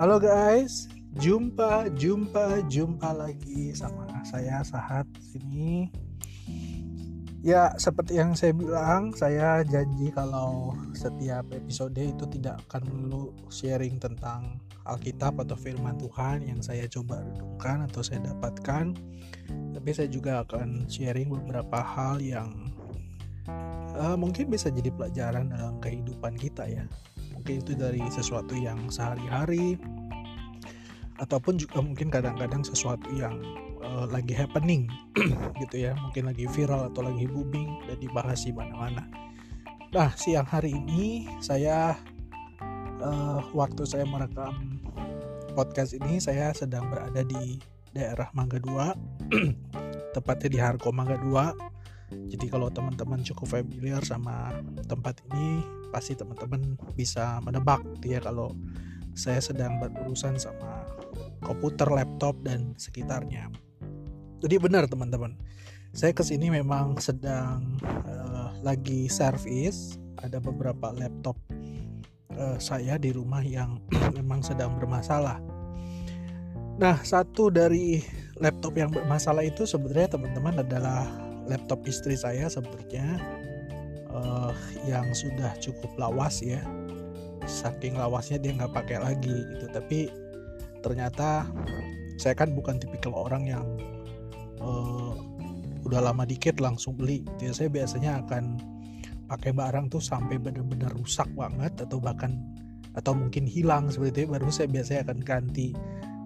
Halo guys, jumpa, jumpa, jumpa lagi sama saya Sahat sini. Ya, seperti yang saya bilang, saya janji kalau setiap episode itu tidak akan melulu sharing tentang Alkitab atau firman Tuhan yang saya coba renungkan atau saya dapatkan. Tapi saya juga akan sharing beberapa hal yang uh, mungkin bisa jadi pelajaran dalam kehidupan kita ya mungkin itu dari sesuatu yang sehari-hari ataupun juga mungkin kadang-kadang sesuatu yang uh, lagi happening gitu ya. Mungkin lagi viral atau lagi booming dan dibahas di mana-mana. Nah siang hari ini saya uh, waktu saya merekam podcast ini saya sedang berada di daerah Mangga 2 tepatnya di Harko Mangga 2 jadi kalau teman-teman cukup familiar sama tempat ini, pasti teman-teman bisa menebak dia ya kalau saya sedang berurusan sama komputer, laptop dan sekitarnya. Jadi benar teman-teman, saya ke sini memang sedang uh, lagi service. Ada beberapa laptop uh, saya di rumah yang memang sedang bermasalah. Nah, satu dari laptop yang bermasalah itu sebenarnya teman-teman adalah laptop istri saya sebenarnya uh, yang sudah cukup lawas ya. Saking lawasnya dia nggak pakai lagi gitu. Tapi ternyata saya kan bukan tipikal orang yang uh, udah lama dikit langsung beli gitu ya. saya biasanya akan pakai barang tuh sampai benar-benar rusak banget atau bahkan atau mungkin hilang seperti itu baru saya biasanya akan ganti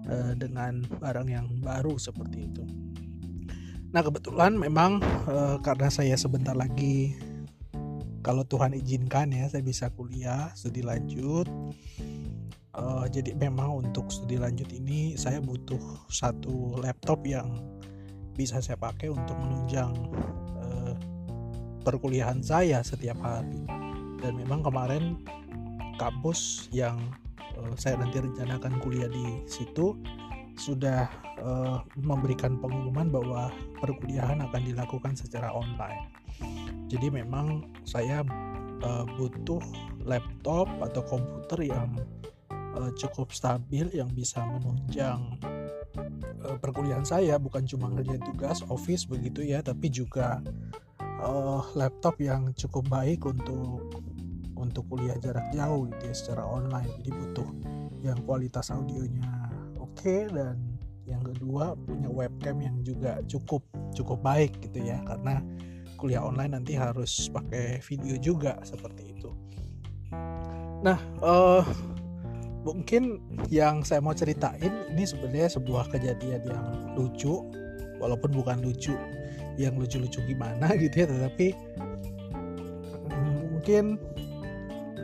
uh, dengan barang yang baru seperti itu. Nah kebetulan memang e, karena saya sebentar lagi kalau Tuhan izinkan ya saya bisa kuliah studi lanjut. E, jadi memang untuk studi lanjut ini saya butuh satu laptop yang bisa saya pakai untuk menunjang e, perkuliahan saya setiap hari. Dan memang kemarin kampus yang e, saya nanti rencanakan kuliah di situ sudah uh, memberikan pengumuman bahwa perkuliahan akan dilakukan secara online. Jadi memang saya uh, butuh laptop atau komputer yang uh, cukup stabil yang bisa menunjang uh, perkuliahan saya bukan cuma ngerjain tugas office begitu ya, tapi juga uh, laptop yang cukup baik untuk untuk kuliah jarak jauh gitu ya secara online. Jadi butuh yang kualitas audionya okay, dan yang kedua punya webcam yang juga cukup cukup baik gitu ya karena kuliah online nanti harus pakai video juga seperti itu. Nah, uh, mungkin yang saya mau ceritain ini sebenarnya sebuah kejadian yang lucu, walaupun bukan lucu yang lucu-lucu gimana gitu ya, tetapi mungkin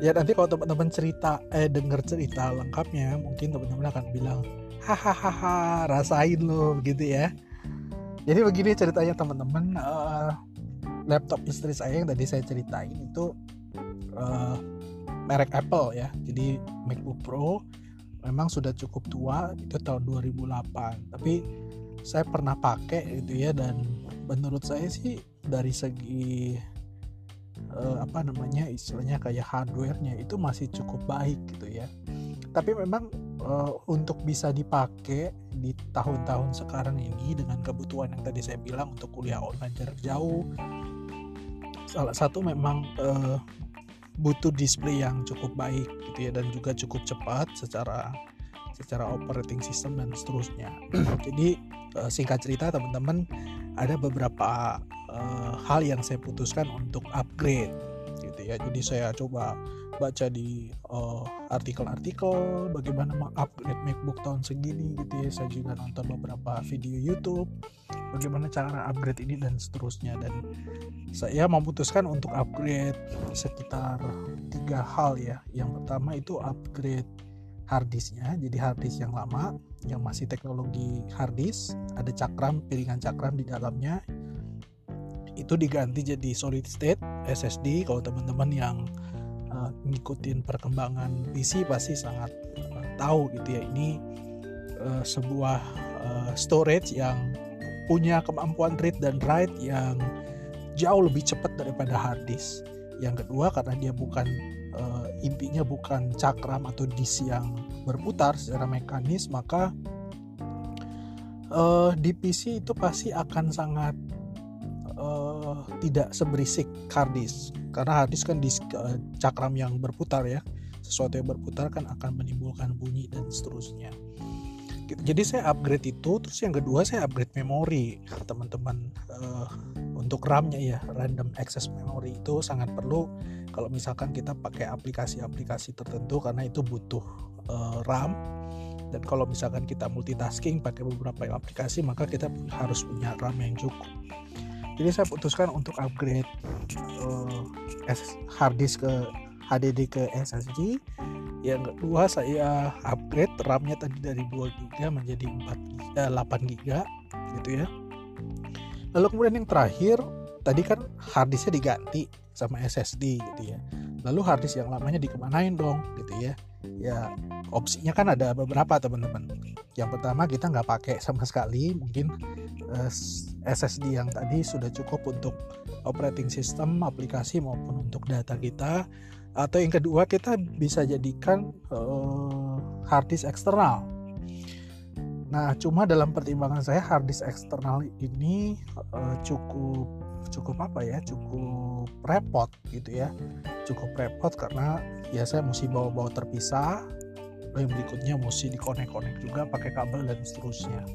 ya nanti kalau teman-teman cerita eh dengar cerita lengkapnya mungkin teman-teman akan bilang hahaha rasain lo gitu ya jadi begini ceritanya teman-teman uh, laptop istri saya yang tadi saya ceritain itu uh, merek Apple ya. Jadi MacBook Pro memang sudah cukup tua itu tahun 2008 tapi saya pernah pakai gitu ya dan menurut saya sih dari segi uh, apa namanya istilahnya kayak hardwarenya itu masih cukup baik gitu ya. Tapi memang uh, untuk bisa dipakai di tahun-tahun sekarang ini dengan kebutuhan yang tadi saya bilang untuk kuliah online jarak jauh salah satu memang uh, butuh display yang cukup baik gitu ya dan juga cukup cepat secara secara operating system dan seterusnya. Jadi uh, singkat cerita teman-teman ada beberapa uh, hal yang saya putuskan untuk upgrade gitu ya. Jadi saya coba baca di uh, artikel-artikel bagaimana mengupgrade MacBook tahun segini gitu ya. Saya juga nonton beberapa video YouTube bagaimana cara upgrade ini dan seterusnya. Dan saya memutuskan untuk upgrade sekitar tiga hal ya. Yang pertama itu upgrade harddisknya jadi harddisk yang lama yang masih teknologi harddisk ada cakram piringan cakram di dalamnya. Itu diganti jadi solid state SSD kalau teman-teman yang ngikutin perkembangan PC pasti sangat uh, tahu gitu ya. Ini uh, sebuah uh, storage yang punya kemampuan read dan write yang jauh lebih cepat daripada hard disk. Yang kedua karena dia bukan uh, intinya bukan cakram atau disk yang berputar secara mekanis maka uh, di PC itu pasti akan sangat tidak seberisik hard disk karena hard disk kan disk uh, cakram yang berputar ya. Sesuatu yang berputar kan akan menimbulkan bunyi dan seterusnya. Jadi saya upgrade itu terus yang kedua saya upgrade memori. Teman-teman uh, untuk RAM-nya ya random access memory itu sangat perlu. Kalau misalkan kita pakai aplikasi-aplikasi tertentu karena itu butuh uh, RAM. Dan kalau misalkan kita multitasking pakai beberapa aplikasi maka kita harus punya RAM yang cukup jadi saya putuskan untuk upgrade uh, hard disk ke HDD ke SSD yang kedua saya upgrade RAM-nya tadi dari 2 GB menjadi 4 eh, 8 GB gitu ya. Lalu kemudian yang terakhir tadi kan harddisknya diganti sama SSD gitu ya. Lalu harddisk yang lamanya dikemanain dong gitu ya. Ya opsinya kan ada beberapa teman-teman. Yang pertama kita nggak pakai sama sekali mungkin SSD yang tadi sudah cukup untuk operating system aplikasi maupun untuk data kita. Atau yang kedua kita bisa jadikan uh, hard disk eksternal. Nah cuma dalam pertimbangan saya hard disk eksternal ini uh, cukup cukup apa ya cukup repot gitu ya. Cukup repot karena ya saya mesti bawa-bawa terpisah. Yang berikutnya mesti dikonek-konek juga pakai kabel dan seterusnya.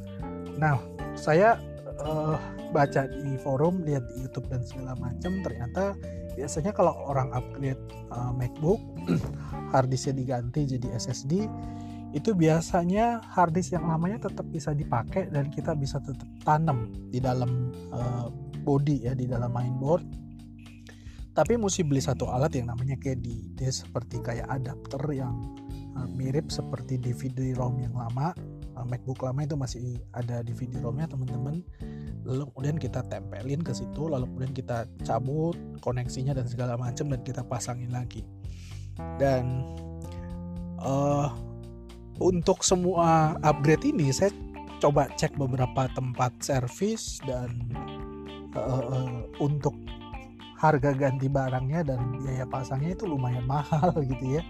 Nah saya uh, baca di forum lihat di YouTube dan segala macam ternyata biasanya kalau orang upgrade uh, MacBook harddisknya diganti jadi SSD itu biasanya harddisk yang lamanya tetap bisa dipakai dan kita bisa tetap tanam di dalam uh, body ya di dalam mainboard. Tapi mesti beli satu alat yang namanya KD dia seperti kayak adapter yang mirip seperti DVD ROM yang lama MacBook lama itu masih ada DVD ROM-nya teman-teman. Lalu kemudian kita tempelin ke situ lalu kemudian kita cabut koneksinya dan segala macam dan kita pasangin lagi. Dan uh, untuk semua upgrade ini saya coba cek beberapa tempat servis dan uh, uh, untuk harga ganti barangnya dan biaya pasangnya itu lumayan mahal gitu ya.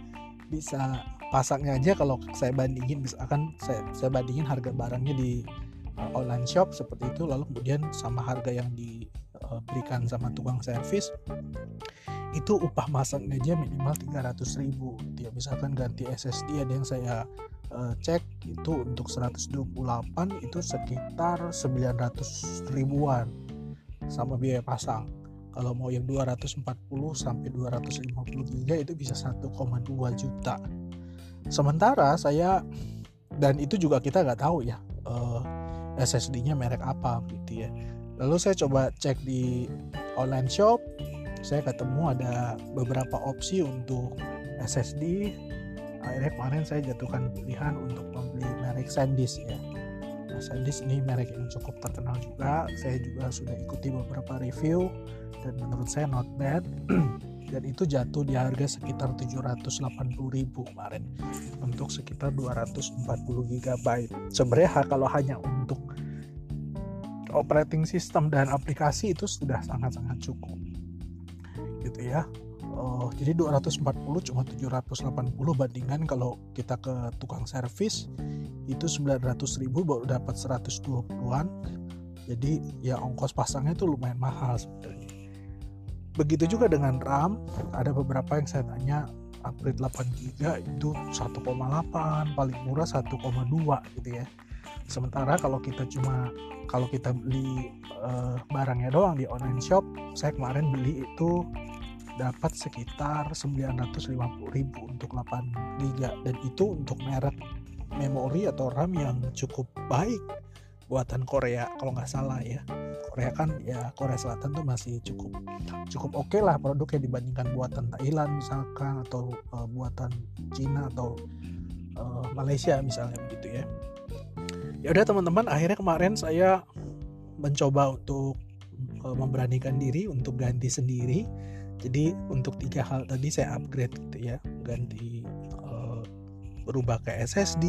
Bisa pasangnya aja kalau saya bandingin misalkan saya, saya bandingin harga barangnya di uh, online shop seperti itu lalu kemudian sama harga yang diberikan sama tukang servis itu upah masaknya aja minimal 300 ribu. Dia misalkan ganti SSD ada yang saya uh, cek itu untuk 128 itu sekitar 900 ribuan sama biaya pasang. Kalau mau yang 240 sampai 250 giga itu bisa 1,2 juta sementara saya dan itu juga kita nggak tahu ya uh, SSD-nya merek apa gitu ya. Lalu saya coba cek di online shop, saya ketemu ada beberapa opsi untuk SSD. Akhirnya kemarin saya jatuhkan pilihan untuk membeli merek SanDisk ya. Nah, SanDisk ini merek yang cukup terkenal juga. Saya juga sudah ikuti beberapa review dan menurut saya not bad. dan itu jatuh di harga sekitar 780.000 kemarin untuk sekitar 240 GB. Sebenarnya kalau hanya untuk operating system dan aplikasi itu sudah sangat-sangat cukup gitu ya. Uh, jadi 240 cuma 780 bandingkan kalau kita ke tukang servis itu 900 ribu baru dapat 120-an jadi ya ongkos pasangnya itu lumayan mahal sebenarnya begitu juga dengan RAM ada beberapa yang saya tanya upgrade 8 GB itu 1,8 paling murah 1,2 gitu ya. Sementara kalau kita cuma kalau kita beli uh, barangnya doang di online shop saya kemarin beli itu dapat sekitar 950.000 untuk 8 GB dan itu untuk merek memori atau RAM yang cukup baik buatan Korea kalau nggak salah ya. Korea kan ya Korea Selatan tuh masih cukup cukup oke okay lah produknya dibandingkan buatan Thailand misalkan atau uh, buatan Cina atau uh, Malaysia misalnya begitu ya. Ya udah teman-teman akhirnya kemarin saya mencoba untuk uh, memberanikan diri untuk ganti sendiri. Jadi untuk tiga hal tadi saya upgrade gitu ya ganti uh, berubah ke SSD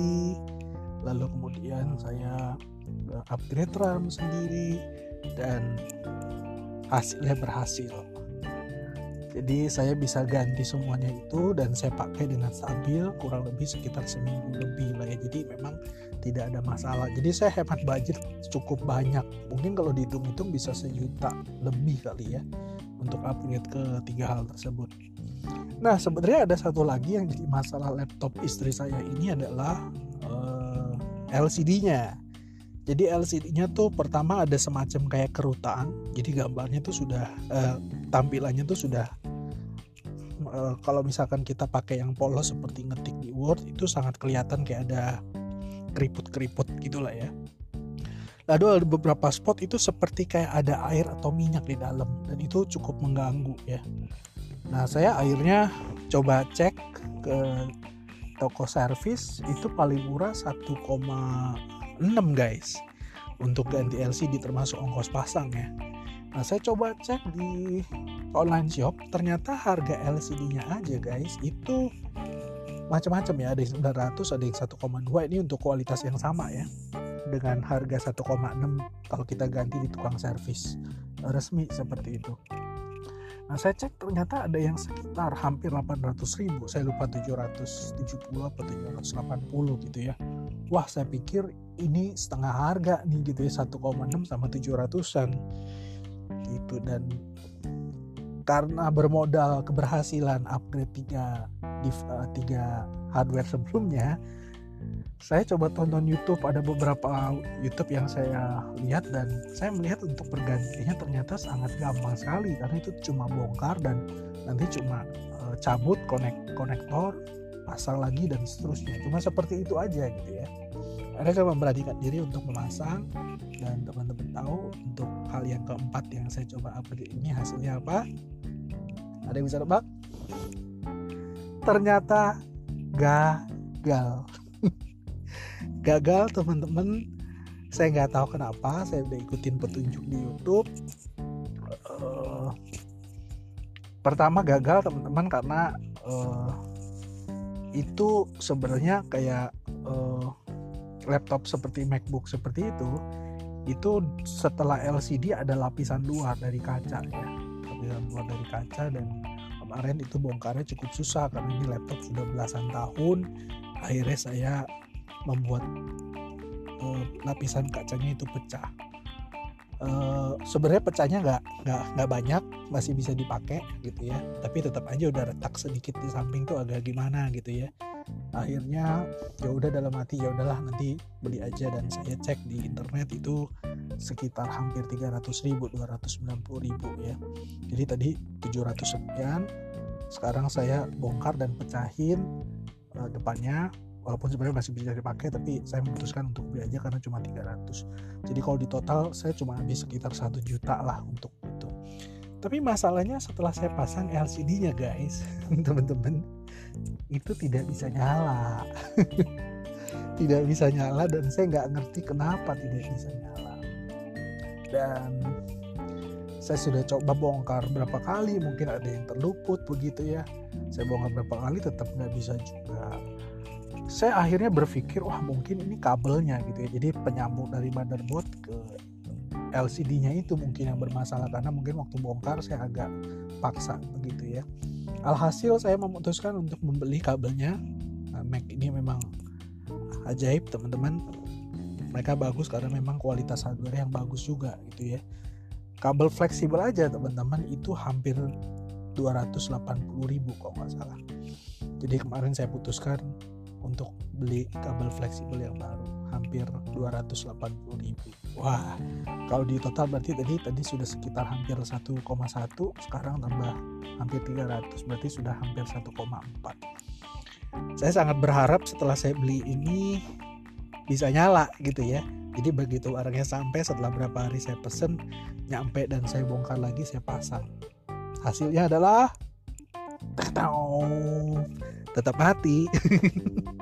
lalu kemudian saya upgrade RAM sendiri dan hasilnya berhasil. Jadi saya bisa ganti semuanya itu dan saya pakai dengan stabil kurang lebih sekitar seminggu lebih lah ya. Jadi memang tidak ada masalah. Jadi saya hemat budget cukup banyak. Mungkin kalau dihitung-hitung bisa sejuta lebih kali ya untuk upgrade ke tiga hal tersebut. Nah sebenarnya ada satu lagi yang jadi masalah laptop istri saya ini adalah uh, eh, LCD-nya jadi LCD-nya tuh pertama ada semacam kayak kerutan jadi gambarnya tuh sudah uh, tampilannya tuh sudah uh, kalau misalkan kita pakai yang polos seperti ngetik di Word itu sangat kelihatan kayak ada keriput-keriput gitulah ya. Lalu ada beberapa spot itu seperti kayak ada air atau minyak di dalam dan itu cukup mengganggu ya. Nah saya akhirnya coba cek ke toko servis itu paling murah 1,6 guys. Untuk ganti LCD termasuk ongkos pasang ya. Nah saya coba cek di online shop. Ternyata harga LCD-nya aja guys itu macam-macam ya. Ada yang 900 ada yang 1,2 ini untuk kualitas yang sama ya. Dengan harga 1,6 kalau kita ganti di tukang servis resmi seperti itu. Nah saya cek ternyata ada yang sekitar hampir 800 ribu. Saya lupa 770 atau 780 gitu ya Wah saya pikir ini setengah harga nih gitu ya 1,6 sama 700an Gitu dan karena bermodal keberhasilan upgrade tiga uh, tiga hardware sebelumnya saya coba tonton YouTube. Ada beberapa YouTube yang saya lihat dan saya melihat untuk pergantiannya ternyata sangat gampang sekali karena itu cuma bongkar dan nanti cuma uh, cabut konek konektor pasang lagi dan seterusnya. Cuma seperti itu aja gitu ya. Anda saya memperhatikan diri untuk memasang dan teman-teman tahu untuk hal yang keempat yang saya coba upgrade ini hasilnya apa? Ada yang bisa tebak ternyata gagal. Gagal teman-teman. Saya nggak tahu kenapa saya udah ikutin petunjuk di YouTube. Uh, pertama gagal teman-teman karena uh, itu sebenarnya kayak uh, laptop seperti MacBook seperti itu itu setelah LCD ada lapisan luar dari kaca ya lapisan luar dari kaca dan kemarin itu bongkarnya cukup susah karena ini laptop sudah belasan tahun. Akhirnya saya membuat uh, lapisan kacanya itu pecah uh, sebenarnya pecahnya nggak nggak nggak banyak masih bisa dipakai gitu ya. Tapi tetap aja udah retak sedikit di samping tuh agak gimana gitu ya. Akhirnya ya udah dalam hati ya udahlah nanti beli aja dan saya cek di internet itu sekitar hampir 300 ribu 290 ribu ya. Jadi tadi 700 sekian sekarang saya bongkar dan pecahin uh, depannya walaupun sebenarnya masih bisa dipakai tapi saya memutuskan untuk beli aja karena cuma 300 jadi kalau di total saya cuma habis sekitar satu juta lah untuk itu. Tapi masalahnya setelah saya pasang LCD nya guys teman-teman itu tidak bisa nyala. Tidak bisa nyala dan saya nggak ngerti kenapa tidak bisa nyala. Dan saya sudah coba bongkar berapa kali mungkin ada yang terluput begitu ya. Saya bongkar berapa kali tetap nggak bisa juga saya akhirnya berpikir wah mungkin ini kabelnya gitu ya. Jadi penyambung dari motherboard ke LCD-nya itu mungkin yang bermasalah. Karena mungkin waktu bongkar saya agak paksa begitu ya. Alhasil saya memutuskan untuk membeli kabelnya. Nah, Mac ini memang ajaib teman-teman. Mereka bagus karena memang kualitas hardware yang bagus juga gitu ya. Kabel fleksibel aja teman-teman. Itu hampir 280 ribu kok nggak salah. Jadi kemarin saya putuskan untuk beli kabel fleksibel yang baru hampir 280 ribu. Wah kalau di total berarti tadi tadi sudah sekitar hampir 1,1 sekarang tambah hampir 300 berarti sudah hampir 1,4 saya sangat berharap setelah saya beli ini bisa nyala gitu ya. Jadi begitu barangnya sampai setelah berapa hari saya pesen nyampe dan saya bongkar lagi saya pasang. Hasilnya adalah tetap mati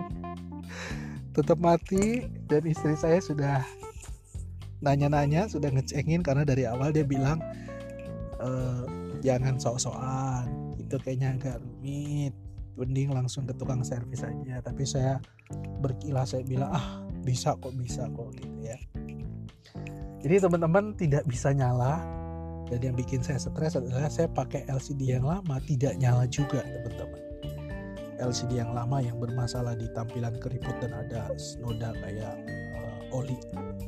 tetap mati dan istri saya sudah nanya-nanya sudah ngecekin karena dari awal dia bilang e, jangan sok-sokan. Itu kayaknya agak rumit. Mending langsung ke tukang servis aja. Tapi saya berkilah saya bilang ah bisa kok bisa kok gitu ya. Jadi teman-teman tidak bisa nyala dan yang bikin saya stres adalah saya pakai LCD yang lama tidak nyala juga teman-teman LCD yang lama yang bermasalah di tampilan keriput dan ada noda kayak uh, oli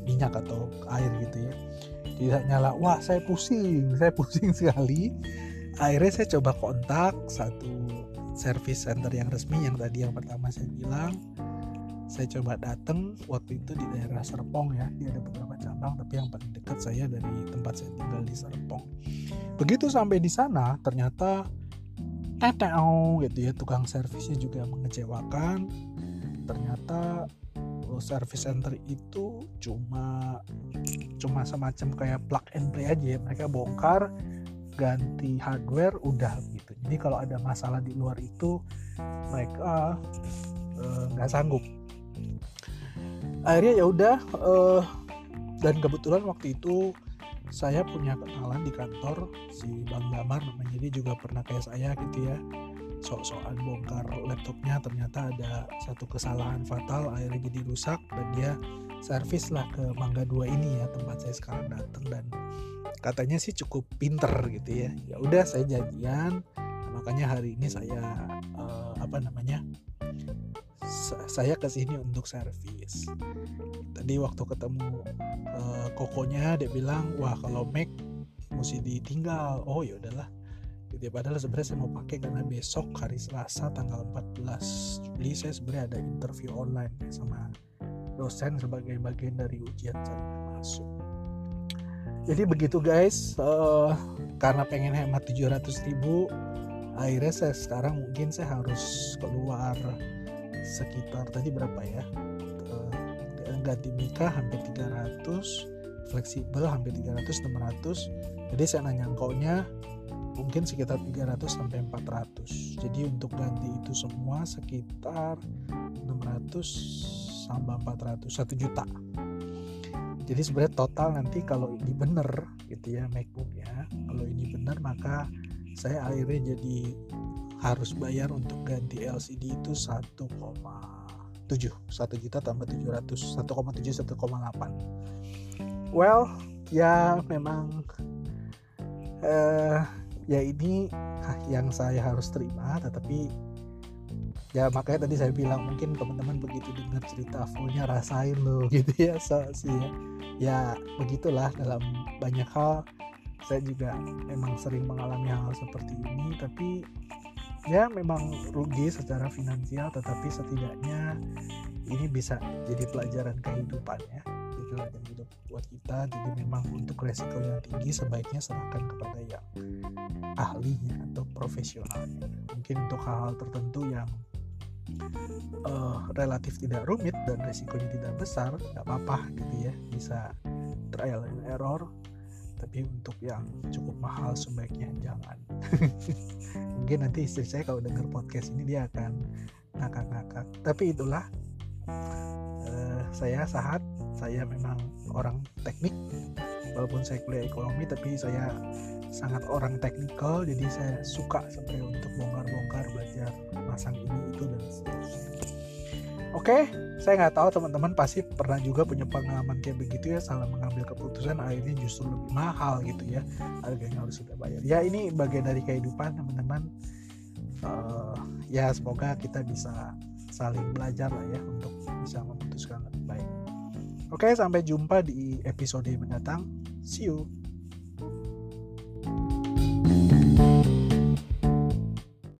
minyak atau air gitu ya. Tidak nyala. Wah saya pusing. Saya pusing sekali. Akhirnya saya coba kontak satu service center yang resmi yang tadi yang pertama saya bilang. Saya coba datang waktu itu di daerah Serpong ya. Dia ada beberapa cabang tapi yang paling dekat saya dari tempat saya tinggal di Serpong. Begitu sampai di sana ternyata teteo gitu ya tukang servisnya juga mengecewakan. Ternyata oh, service center itu cuma cuma semacam kayak plug and play aja ya. Mereka bongkar ganti hardware udah gitu. Jadi kalau ada masalah di luar itu mereka eh, nggak uh, sanggup. Akhirnya ya udah uh, dan kebetulan waktu itu saya punya kenalan di kantor si Bang Damar namanya. Dia juga pernah kayak saya gitu ya. Sok-sokan bongkar laptopnya ternyata ada satu kesalahan fatal akhirnya jadi rusak dan dia servis lah ke Mangga 2 ini ya tempat saya sekarang datang. Dan katanya sih cukup pinter gitu ya. Ya udah saya janjian. Makanya hari ini saya uh, apa namanya saya ke sini untuk servis. Tadi waktu ketemu uh, kokonya dia bilang, "Wah, kalau Mac mesti ditinggal." Oh, ya udahlah. Gitu ya, padahal sebenarnya saya mau pakai karena besok hari Selasa tanggal 14 Juli saya sebenarnya ada interview online sama dosen sebagai bagian dari ujian saringan masuk. Jadi begitu guys, uh, karena pengen hemat 700 ribu, akhirnya saya sekarang mungkin saya harus keluar sekitar tadi berapa ya? Uh, ganti mika hampir 300 fleksibel hampir 300 600 jadi saya nanya engkaunya mungkin sekitar 300 sampai 400 jadi untuk ganti itu semua sekitar 600 sampai 400 1 juta. Jadi sebenarnya total nanti kalau ini bener gitu ya MacBook ya kalau ini bener maka saya akhirnya jadi harus bayar untuk ganti LCD itu 1,7 1 juta tambah 700 1,7 1,8 well ya memang uh, ya ini yang saya harus terima tetapi ya makanya tadi saya bilang mungkin teman-teman begitu dengar cerita fullnya rasain loh gitu ya so, sih ya. Ya begitulah dalam banyak hal. Saya juga memang sering mengalami -hal seperti ini tapi ya memang rugi secara finansial tetapi setidaknya ini bisa jadi pelajaran kehidupan ya. Pelajaran hidup buat kita. Jadi memang untuk resiko yang tinggi sebaiknya serahkan kepada yang ahlinya atau profesionalnya. Mungkin untuk hal-hal tertentu yang uh, relatif tidak rumit dan resikonya tidak besar nggak apa-apa gitu ya. Bisa trial and error tapi untuk yang cukup mahal sebaiknya jangan. Mungkin nanti istri saya kalau dengar podcast ini dia akan ngakak-ngakak. Tapi itulah uh, saya sahat. Saya memang orang teknik. Walaupun saya kuliah ekonomi tapi saya sangat orang teknikal. Jadi saya suka sampai untuk bongkar-bongkar belajar masang ini itu dan seterusnya Oke, saya nggak tahu teman-teman pasti pernah juga punya pengalaman kayak begitu ya salah mengambil keputusan akhirnya justru lebih mahal gitu ya harganya harus kita bayar. Ya ini bagian dari kehidupan teman-teman. Uh, ya semoga kita bisa saling belajar lah ya untuk bisa memutuskan lebih baik. Oke, sampai jumpa di episode mendatang. See you.